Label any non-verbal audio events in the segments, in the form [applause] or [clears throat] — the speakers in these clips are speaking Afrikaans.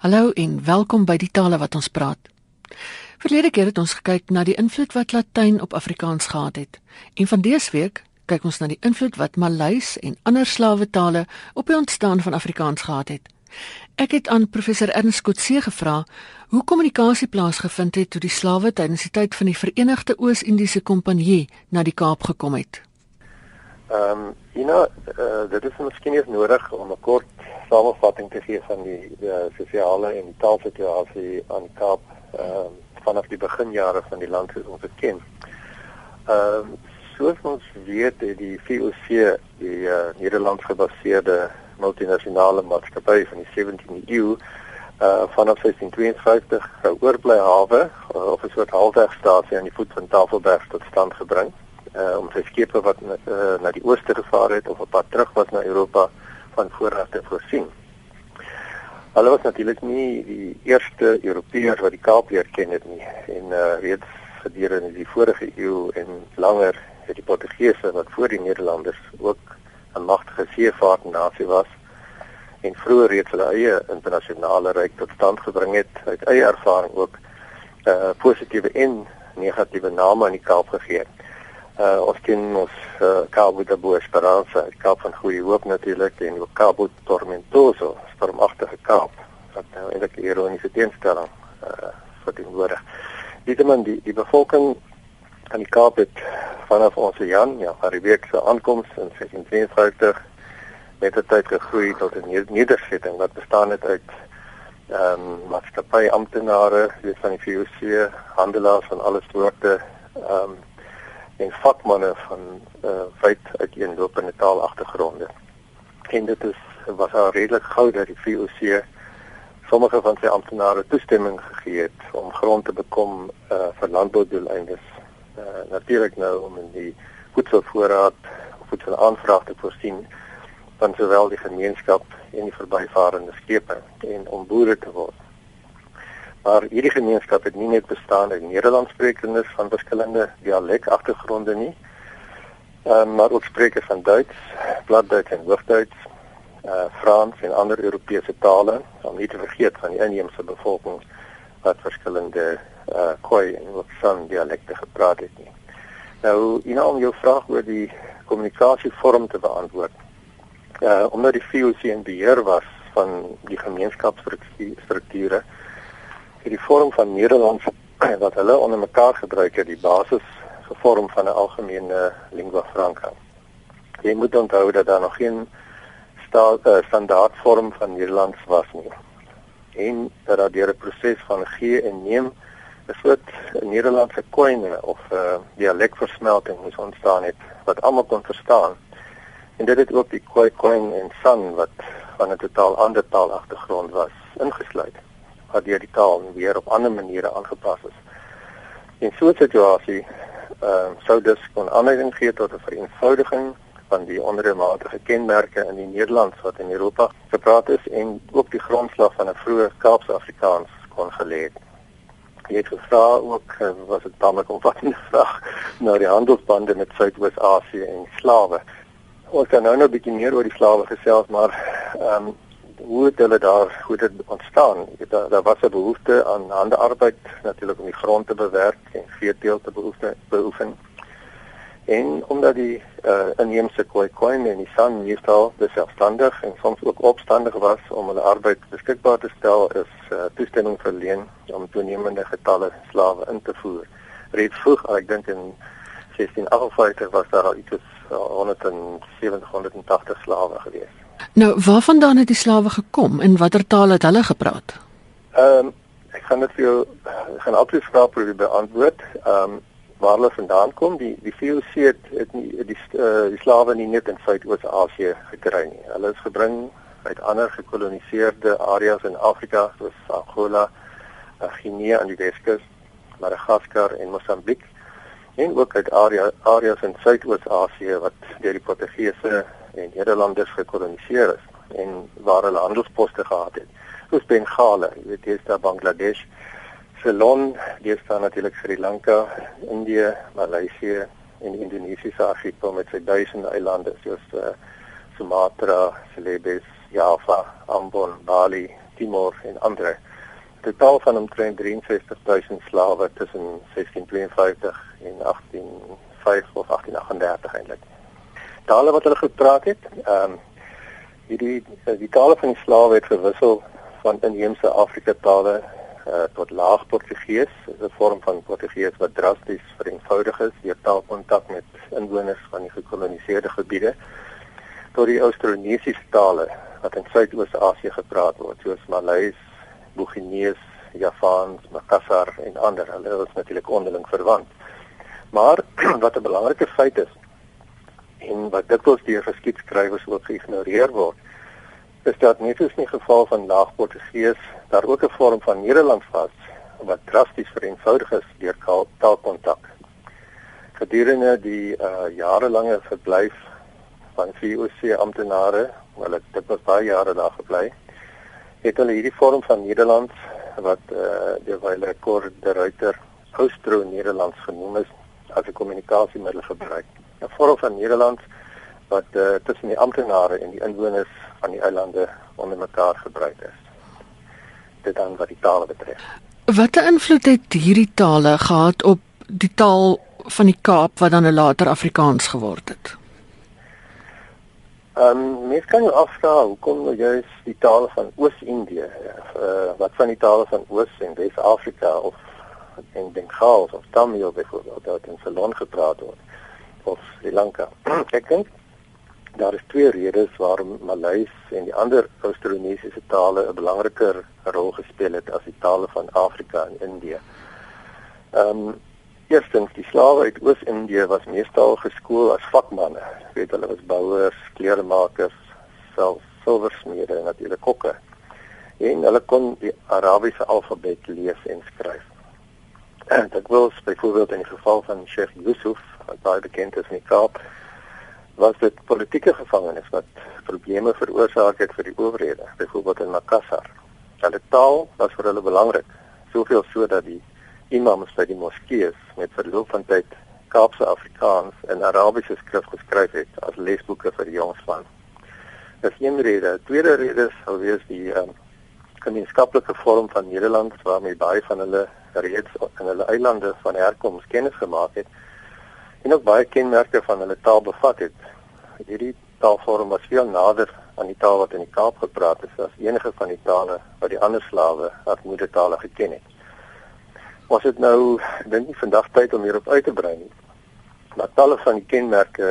Hallo en welkom by die tale wat ons praat. Verlede keer het ons gekyk na die invloed wat Latyn op Afrikaans gehad het. En van dese week kyk ons na die invloed wat Maleis en ander slawetale op die ontstaan van Afrikaans gehad het. Ek het aan professor Ernst Kotse gevra hoe kommunikasie plaasgevind het toe die slawe tydens die tyd van die Verenigde Oos-Indiese Kompanjie na die Kaap gekom het. Ehm, um, know, uh, dit is miskien nie nodig om 'n kort samevatting te gee van die die sosiale en taalsituasie aan Kaap ehm uh, vanaf die beginjare van die land soos ons dit ken. Ehm uh, soos ons weet het die VOC die uh, Nederlands gebaseerde multinasjonale maatskappy van die 17de eeu uh vanaf 1652 oorbly hawe uh, of 'n soort halfwegstasie aan die voet van Tafelberg tot stand gebring uh om sy skepe wat uh, na die ooste gevaar het of op pad terug was na Europa van voorraad te voorsien. Hulle was natuurlik nie die eerste Europeërs wat die Kaap leer ken het nie en uh reeds gedurende die vorige eeu en langer het die Portugese wat voor die Nederlanders ook 'n magtige seevaartnasie was en vroeër reeds hulle eie internasionale ryk tot stand gebring het uit eie ervaring ook uh positiewe en negatiewe name aan die Kaap gegee het uh ons ken ons uh, Cabo de Boa Esperança, die Kaap van Goeie Hoop natuurlik en ook Cabo Tormentoso, stormagtige Kaap. Wat nou eintlik ironiese teenstelling uh verteenwoordig. Nietemin die die bevolking aan die Kaap het vanaf ons Jan, ja, van die week se aankoms in 1652 met die tyd gegroei tot 'n nedersetting wat bestaan het uit ehm um, maatskappy amptenare, weet van die VOC, handelaars van alle soorte ehm um, en vakmanne van uh wyd uiteenlopende taalagtergronde. En dit is was al redelik gou dat die VOC sommige van sy amptenare toestemming gegee het om grond te bekom uh vir landboudoeleindes. Uh natuurlik nou om in die voedselvoorraad of voedselaanvraag te voorsien van sowel die gemeenskap en die verbyvarende skepe en om boere te word. Maar hierdie gemeenskap het nie net bestaan uit Nederlandssprekendes van verskillende dialekagtergronde nie, um, maar ook sprekers van Duits, Platduits en Hoogduits, uh Frans en ander Europese tale, om nie te vergeet van die inheemse bevolking wat verskillende uh Khoi en San dialekte gepraat het nie. Nou, jy nou om jou vraag oor die kommunikasievorm te beantwoord. Uh omdat die VOC in beheer was van die gemeenskapsstrukture, vir die vorm van Nederlands [clears throat] wat hulle onder mekaar gebruik het, die basis gevorm van 'n algemene lingua franca. Jy moet onthou dat daar nog geen sta, uh, standaard vorm van Nederlands was nie. En dat daar deur 'n proses van gee en neem 'n soort Nederlandse koine of 'n uh, dialekversmelting moes ontstaan het wat almal kon verstaan. En dit het ook die koi koin en san wat van 'n totaal ander taalagtergrond was ingesluit wat deur die taal weer op ander maniere aangepas is. In so 'n situasie ehm uh, sou dus kon aanleiding gee tot 'n vereenvoudiging van die ondermatige kenmerke in die Nederlands wat in Europa gepraat is en ook die grondslag van 'n vroeë Kaapse Afrikaans kon gelê het. Jy het gevra ook eh, was dit dan 'n omvattende vraag na die handelsbande met Suidoos-Asië en slawe. Ons kan nou nog 'n bietjie meer oor die slawe gesels, maar ehm um, hoe het hulle daar hoe dit ontstaan? Daar daar was 'n behoefte aan handearbeid natuurlik om die grond te bewerk en veeteelt te behoefte beoefen. En omdat die uh, inheemse Khoikhoi en die San meestal selfstandig en soms ook opstandig was om hulle arbeid beskikbaar te stel, is uh, toestemming verleen om toenemende getalle slawe in te voer. Reeds vroeg, ek dink in 1658 was daar al iets uh, 170 180 slawe geweest. Nou, waarvandaan het die slawe gekom en watter taal het hulle gepraat? Ehm um, ek gaan dit vir jou gaan altyd vra probeer beantwoord. Ehm um, waar hulle vandaan kom, die die VOC het, het nie die uh, die slawe nie net in Suidoos-Asië gekry nie. Hulle is gebring uit ander gekoloniseerde areas in Afrika soos Angola, uh, Guinea aan die Weskus, Madagaskar en Mosambiek en ook uit area areas in Suidoos-Asië wat deur die Portugese en Nederlanders gekoloniseer is en waar hulle handelsposte gehad het. Soos Bengale, jy weet hier is daar Bangladesh, Ceylon, hier is daar natuurlik Sri Lanka, Indië, Maleisië en Indonesiese argipel met sy duisende eilande soos uh, Sumatra, Celebes, Java, Ambon, Bali, Timor en ander. Totaal van omtrent 63000 slawe tussen 1652 en 1805 of 1838 eintlik. Tale wat hulle gepraat het, ehm um, hierdie die tale van die slawe het verwissel van inheemse Afrika tale uh, tot laag Portugees, 'n vorm van Portugees wat drasties vereenvoudig is deur taalkontak met inwoners van die gekoloniseerde gebiede tot die Austronesiese tale wat in Suidoos-Asië gepraat word, soos Maleis, Boeginees, Javaans, Makassar en ander. Hulle is natuurlik onderling verwant. Maar [clears throat] wat 'n belangrike feit is en wat dikwels deur geskiedskrywers ook geïgnoreer word, is dat net soos in die geval van Laag-Portugees daar ook 'n vorm van Nederlands was wat drasties vereenvoudig is deur taalkontak. Gedurende die uh, jarelange verblyf van VOC amptenare, hulle het dit baie jare daar gebly, het hulle hierdie vorm van Nederlands wat eh uh, deur hulle kor de Ruiter Austro-Nederlands genoem is as 'n kommunikasiemiddel gebruik. 'n Vorm van Nederlands wat eh uh, tussen die amptenare en die inwoners van die eilande onder mekaar gebruik is. Dit dan wat die tale betref. Watter invloed het hierdie tale gehad op die taal van die Kaap wat dan later Afrikaans geword het? Ehm um, mens kan jou afvra hoekom nou juist die tale van Oos-Indië, uh, wat van die tale van Oos- en Wes-Afrika of in Bengaals of Tamil byvoorbeeld daar in Ceylon gepraat word of Sri Lanka. [clears throat] Ek dink daar is twee redes waarom Maleis en die ander Austronesiese tale 'n belangriker rol gespeel het as die tale van Afrika en Indië. Ehm um, eerstens die slawe uit Oos-Indië was meestal geskool as vakmanne. Jy weet hulle was bouers, kleremakers, selfs silversmede en natuurlik kokke. En hulle kon die Arabiese alfabet lees en skryf. En [clears throat] dit was byvoorbeeld in die geval van Sheikh Yusuf, wat baie bekend is in die Kaap, was dit politieke gevangenes wat probleme veroorsaak het vir die owerhede, byvoorbeeld in Makassar. Hulle taal was vir hulle belangrik, soveel so dat die imams by die moskeeë met verloop van tyd Kaapse Afrikaans en Arabiese skrif geskryf het as lesboeke vir die jongspan. Dis een rede. Tweede rede sou wees die um, gemeenskaplike vorm van Nederlands waarmee baie van hulle reeds in hulle eilande van herkoms kennis gemaak het en ook baie kenmerke van hulle taal bevat het. Hierdie taalvorm was veel nader aan die taal wat in die Kaap gepraat is as enige van die tale wat die ander slawe as moedertale geken het was dit nou dink nie vandag tyd om hierop uit te brei nie. Maar talle van die kenmerke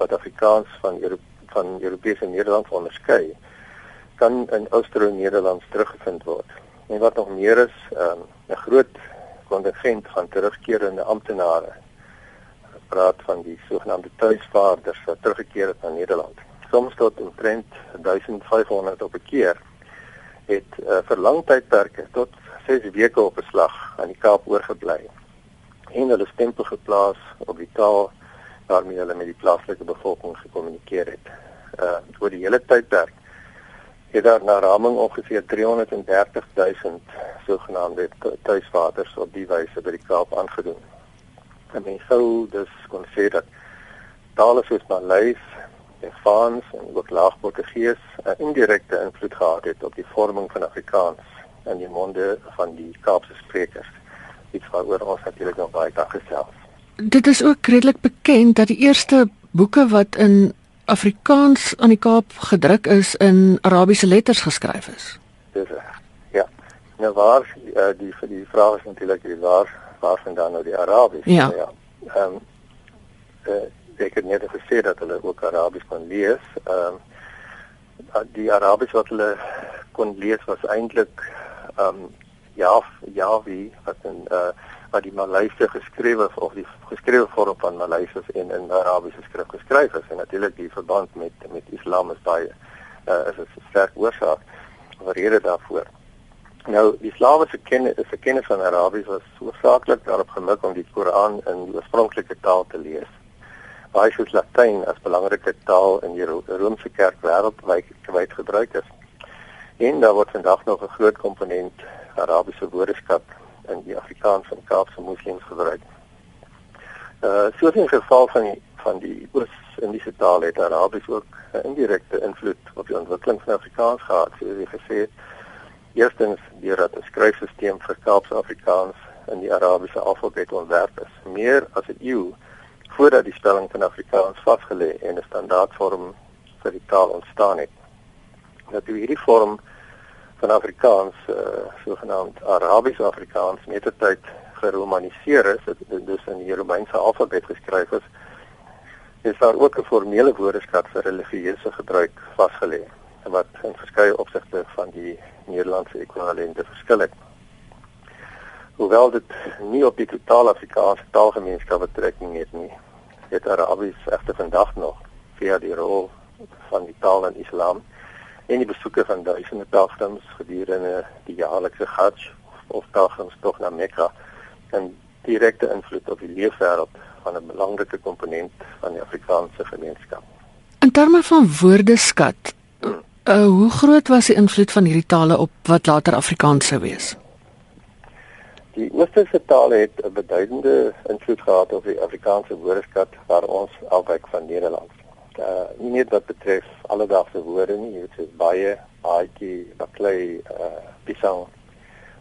wat Afrikaans van Euro van Europese Nederland onderskei, kan in Austro-Nederlands teruggevind word. En wat nog meer is, ehm, 'n um, groot kontingent van terugkerende amptenare praat van die sogenaamde tuisvaarders wat teruggekeer het na Nederland. Soms tot omtrent 1500 op 'n keer het uh, vir lang tydperke tot 6 weke op 'n slag aan die Kaap oorgebly en hulle stempel geplaas op die taal waarmee hulle met die plaaslike bevolking gekommunikeer het. Uh oor die hele tydperk het daar na raming ongeveer 330 000 sogenaamde tuisvaders op die wyse by die Kaap aangedoen. En mens sou dus kon sê dat tale soos Maleis en Frans en ook Laag-Portugees 'n indirekte invloed gehad het op die vorming van Afrikaans in die monde van die Kaapse sprekers. Iets waaroor ons natuurlik nog baie dag gesels. Dit is ook redelik bekend dat die eerste boeke wat in Afrikaans aan die Kaap gedruk is in Arabiese letters geskryf is. Dis reg. Ja. Nou waar die vir die vraag is natuurlik die waar waar vandaan nou die Arabies? Ja. ja. Ehm um, uh, ek het net gesê dat hulle ook Arabies kon lees. Ehm um, die Arabies wat hulle kon lees was eintlik ehm um, ja ja wie wat in uh wat die Maleise geskrewe of die geskrewe vorm van Maleise en in Arabiese skrif geskryf is en natuurlik die verband met met Islam is baie uh is 'n sterk oorsaak rede daarvoor. Nou die slawe se kennis se kennis van Arabies was hoofsaaklik daarop gemik om die Koran in die oorspronklike taal te lees. Baie soos Latyn as belangrike taal in die Romeinse kerk wêreldwyd gebruik is. En daar word vandag nog 'n groot komponent Arabiese woordeskat in die Afrikaans van Kaapse moslems gebruik. Uh soos in geval van die, van die Oos-Indiese taal het Arabies ook 'n indirekte invloed op die ontwikkeling van Afrikaans gehad, soos jy gesê het. Eerstens deurdat 'n skryfstelsel vir Kaapse Afrikaans in die Arabiese alfabet ontwerp is, meer as 'n eeu voordat die spelling van Afrikaans vasgelê en 'n standaardvorm vir die taal ontstaan het. Dat hierdie vorm van Afrikaans, uh, sogenaamd Arabiese Afrikaans, met die tyd geromaniseer is, dit dus in die Romeinse alfabet geskryf is, is daar ook 'n formele woordeskat vir religieuse gebruik vasgelê wat in verskeie opsigte van die Nederlandse ekwivalente verskil het. Hoewel dit nie op die totale Afrikaanse taalgemeenskap betrekking het nie, het Arabies egter vandag nog via die rol van die taal in Islam en die besoeke van duisende pelgrims gedurende die jaarlikse Hajj of pelgrims tog na Mekka 'n direkte invloed op die leefwêreld van 'n belangrike komponent van die Afrikaanse gemeenskap. In terme van woordeskat, hmm. Uh, hoe groot was die invloed van hierdie tale op wat later Afrikaans sou wees? Die Oosterse tale het 'n beduidende invloed gehad op die Afrikaanse woordeskat waar ons afwyk van Nederlands. Uh nie net wat betref alledaagse woorde nie, weet soos baie, aatjie, baklei, uh pisang,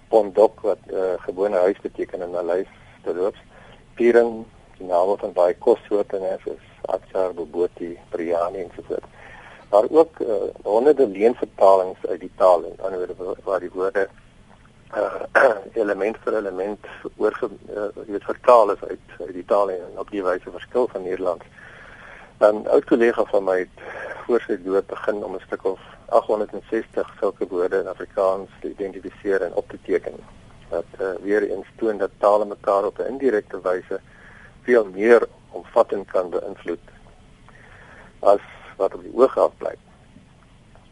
pondok wat uh, gewone huis beteken in 'n lys te loop. Piering, die name van baie kossoorte en soos atsar, boboti, biryani en so voort. Maar ook uh, honderde leenvertalings uit die taal en ander woorde waar die woorde uh, [clears throat] element vir element oor uh, weet vertaal is uit uit die taal en op die wyse verskil van Nederlands. Dan ou kollega van my het voor sy dood begin om 'n stuk of 860 sulke woorde in Afrikaans te identifiseer en op te teken. Wat uh, weer eens toon dat tale mekaar op 'n indirekte wyse veel meer omvattend kan beïnvloed as wat op die oog af bly.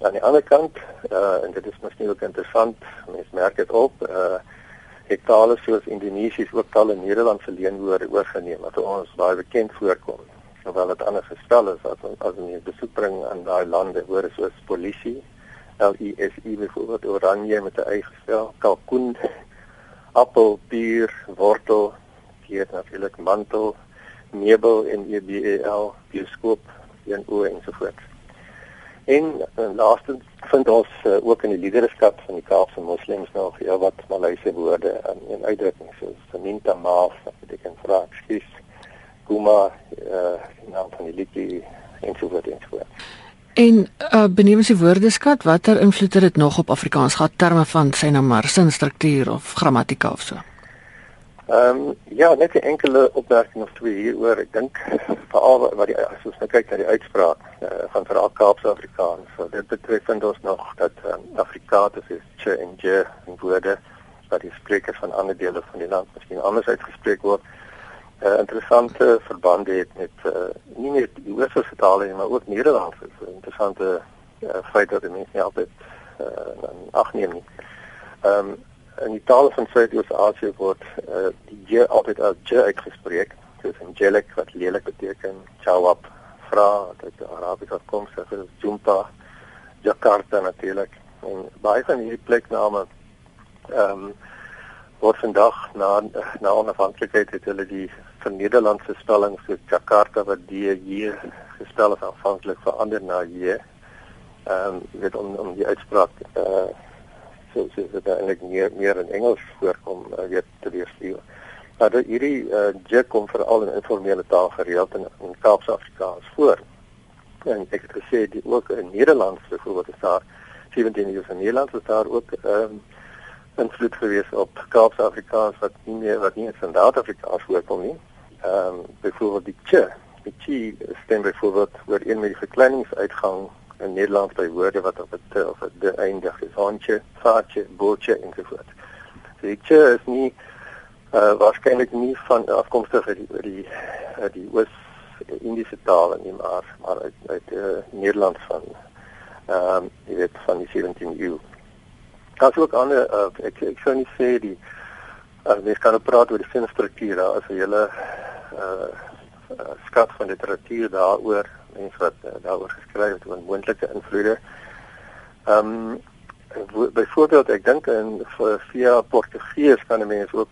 Aan die ander kant, uh, en dit is miskien ook interessant, mense merk dit op, uh, het tale soos Indonesies ook talle Nederlandse leenwoorde oorgeneem wat ons baie bekend voorkom terwyl dit anders gestel is as as in die besoek bring aan daai lande woorde soos polisie L I S I byvoorbeeld oranje met 'n eie gestel kalkoen appel bier wortel hier natuurlik mantel nebel en E B E bioskoop en o en so voort en, en laaste vind ons uh, ook in die liederskap van die Kaapse moslems nog ja wat Malaysiese woorde en, en uitdrukkings soos minta maaf wat beteken vra ekskuus Guma uh naam van die liedjie en so voort en so voort. En uh benewens die woordeskat, watter invloed het dit nog op Afrikaans gehad terme van sy nou maar sinstruktuur of grammatika of so? Ehm um, ja, net 'n enkele opmerking of twee hieroor. Ek dink veral wat die as ons nou kyk na die uitspraak uh, van veral Kaapse Afrikaans, so dit betref vind ons nog dat um, Afrikaans is ch en j in woorde wat die sprekers van ander dele van die land miskien anders uitgespreek word uh, interessante verbande het met uh, nie net die oosterse tale nie, maar ook Nederlands. 'n interessante uh, feit dat die mense nie altyd uh, agneem nie. Ehm um, in die tale van Suidoos-Asië word uh, die j altyd as j uitgespreek. Dit is angelic wat lelik beteken. Jawab vra dat die Arabiese afkomstig is. Jumpa, Jakarta natuurlik. En baie van hierdie plekname ehm um, word vandag na na onafhanklikheid het hulle die van Nederlandse spelling soos Jakarta wat D J gespel is aanvanklik verander na J. Ehm um, weet om om die uitspraak eh uh, so so dat dit eintlik meer meer in Engels voorkom uh, weet te weerstuur. Maar dat hierdie eh uh, J kom veral in informele taal gereeld in, in Kaapse Afrikaans voor. En ek het gesê die ook in Nederlands byvoorbeeld is daar 17 jaar in Nederlands is daar ook ehm um, invloed gewees op Kaapse Afrikaans wat nie meer wat nie standaard Afrikaans voorkom nie. Ehm um, byvoorbeeld die ch, die chi stem byvoorbeeld oor een met die verkleiningsuitgang in Nederlands by woorde wat op het of het de eindig is. Hondje, vaartje, bootje en so die ch is nie uh, waarskynlik nie van afkomstig uit die die, uh, die oos Indiese tale nie maar maar uit uit uh, Nederlands van ehm um, jy weet van die 17 eeu. Daar's ook ander uh, ek ek sou nie sê die uh, mens kan praat oor die sinstrukture as 'n hele uh, uh skat van literatuur daaroor mense wat uh, daaroor geskryf het oor moontlike invloede. Ehm um, byvoorbeeld ek dink in via Portugees kan 'n mens ook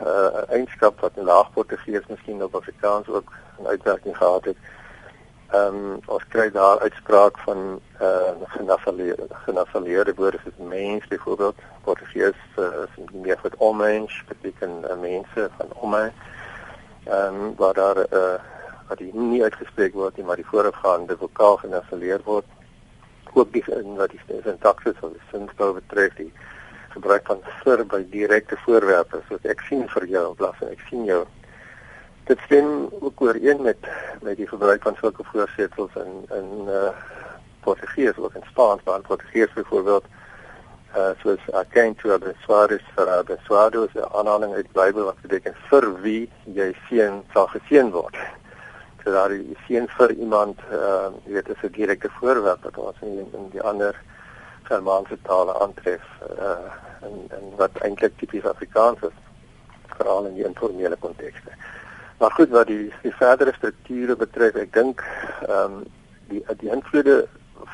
'n uh, eienskap wat in laag Portugees miskien op Afrikaans ook 'n uitwerking gehad het Ehm um, ons kry daar uitspraak van eh uh, genasaleerde genasaleerde woorde soos mens byvoorbeeld. Portugees uh, is meer vir omens, beteken uh, mense van omens. Ehm um, waar daar eh uh, wat die nie uitgespreek word nie, maar die voorafgaande vokaal genasaleer word. Ook die in wat die sintaksis of die sinsbou betref die gebruik van vir by direkte voorwerpe soos ek sien vir jou in plaas van ek sien jou dit stem ook ooreen met met die gebruik van sulke voorsetsels in in uh Portugees of in Spaans, maar in Portugees byvoorbeeld uh soos aken to the swaris for swados die aanhaling uit die Bybel wat beteken vir wie jy seën sal geseën word. So daar die seën vir iemand uh jy weet is 'n direkte voorwerp wat ons in, in die ander Germaanse tale aantref uh en en wat eintlik tipies Afrikaans is veral in die informele kontekste. Maar goed wat die die verdere strukture betref, ek dink ehm um, die die invloede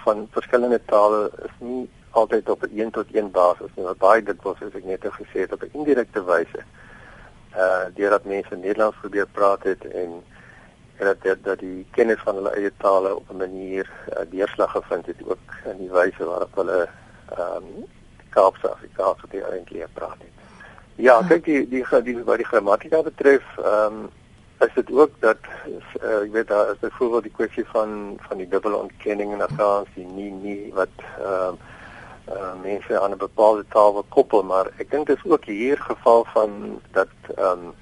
van verskillende tale is nie altyd op 'n een tot een basis nie, maar baie dit was as ek net gesê het op 'n indirekte wyse. Uh deurdat mense Nederlands probeer praat het en dat dat dat die kennis van hulle eie tale op 'n manier uh, deurslag gevind het ook in die wyse waarop hulle ehm um, Kaapse Afrikaans op die eintlik praat het. Ja, kyk die die die, die wat die grammatika betref, ehm um, is dit ook dat uh, ek weet daar is byvoorbeeld die kwessie van van die dubbele ontkenning in Afrikaans die nie nie wat ehm uh, uh, mense aan 'n bepaalde taal wil koppel maar ek dink dit is ook hier geval van dat ehm um,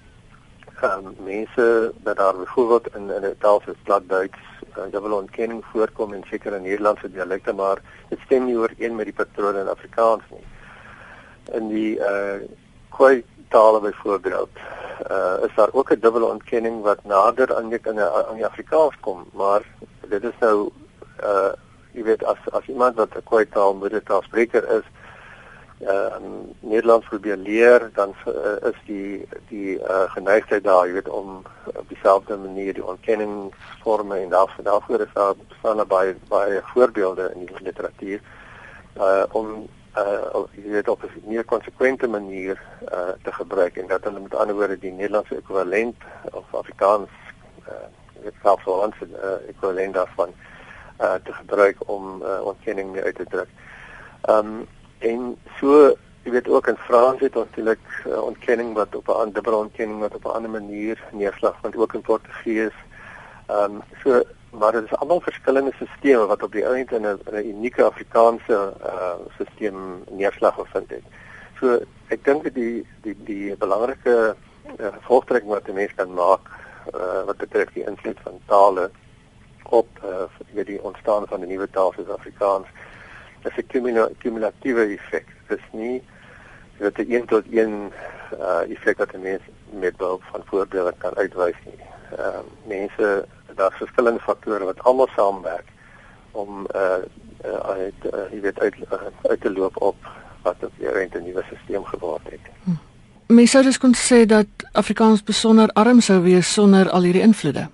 um, mense dat daar byvoorbeeld in in 'n taal soos Platduits uh, dubbele ontkenning voorkom in sekere Nederlandse dialekte maar dit stem nie ooreen met die patrone in Afrikaans nie. In die uh kwai tale byvoorbeeld uh, is daar ook 'n dubbele ontkenning wat nader aan die aan die, aan die Afrikaans kom, maar dit is nou uh jy weet as as iemand wat 'n kwytaal moedertaalspreker is, uh Nederlands probeer leer, dan uh, is die die uh geneigtheid daar, jy weet om op dieselfde manier die ontkenningsforme en daarvoor daarvoor is daar bestaan baie baie voorbeelde in die literatuur uh om uh jy weet op 'n meer konsekwente manier uh te gebruik en dat hulle met ander woorde die Nederlandse ekwivalent of Afrikaans uh dit self so ons uh ekwivalent daarvan uh te gebruik om uh, ontkenning uit te druk. Um en so jy weet ook in Frans het ons natuurlik uh, ontkenning wat op 'n ander ontkenning wat op 'n ander manier neerslag vind ook in Portugees. Um so maar dit is almal verskillende stelsels wat op die einde in 'n unieke Afrikaanse uh stelsel neerslag gevind het. So ek dink dat die die die belangrike uh, gevolgtrekking wat 'n mens kan maak uh wat betref die invloed van tale op uh vir die ontstaan van 'n nuwe taal soos Afrikaans is 'n kumulatiewe effek. Dit is nie dit 'n een tot een uh effek wat 'n mens met behulp van voorbeelde kan uitwys nie. Ehm uh, mense daar's verskillende faktore wat almal saamwerk om uh, uh uit uh, jy weet uit uh, uit te loop op wat op die rente nuwe stelsel geword het. Hm. Mens sou dus kon sê dat Afrikaans besonder arm sou wees sonder al hierdie invloede.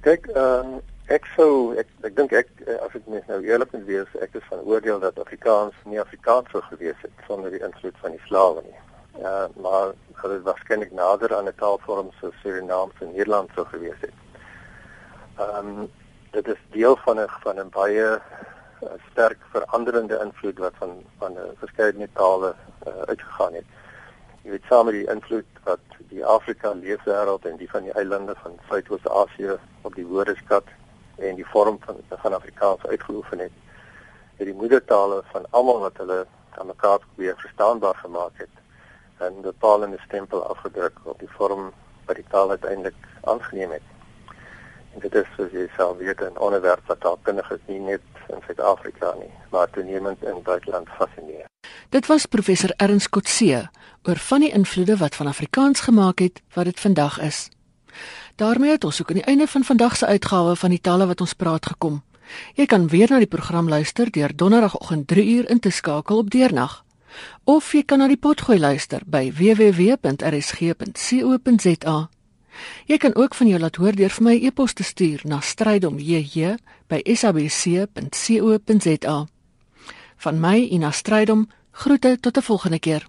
Kyk, ehm uh, ek sou ek ek dink ek as ek mens nou eerlik moet wees, ek is van oordeel dat Afrikaans nie Afrikaans sou gewees het sonder die invloed van die slawe nie. Ja, maar hulle is waarskynlik nader aan 'n taalvorm soos Surinaams en Nederland sou gewees het. Ehm um, dit is deel van 'n van 'n baie uh, sterk veranderende invloed wat van van 'n uh, verskeidenheid tale uh, uitgegaan het. Jy weet saam met die invloed wat die Afrika leefwêreld en die van die eilande van Suidoos-Asië op die woordeskat en die vorm van van Afrikaans uitgeoefen het, het die moedertale van almal wat hulle aan mekaar probeer verstaanbaar gemaak het 'n bepaalde stempel afgedruk op die vorm wat die taal uiteindelik aangeneem het. En dit is soos jy sal weet 'n onderwerp wat taalkundiges nie net in Suid-Afrika nie, maar toenemend in buiteland fascineer. Dit was professor Ernst Kotse oor van die invloede wat van Afrikaans gemaak het wat dit vandag is. Daarmee het ons ook aan die einde van vandag se uitgawe van die tale wat ons praat gekom. Jy kan weer na die program luister deur donderdagoggend 3 uur in te skakel op deernag of jy kan na die potgooi luister by www.rsg.co.za. Jy kan ook van jou laat hoor deur vir my e-pos te stuur na strydom@sabc.co.za. Van my Ina Strydom groete tot 'n volgende keer.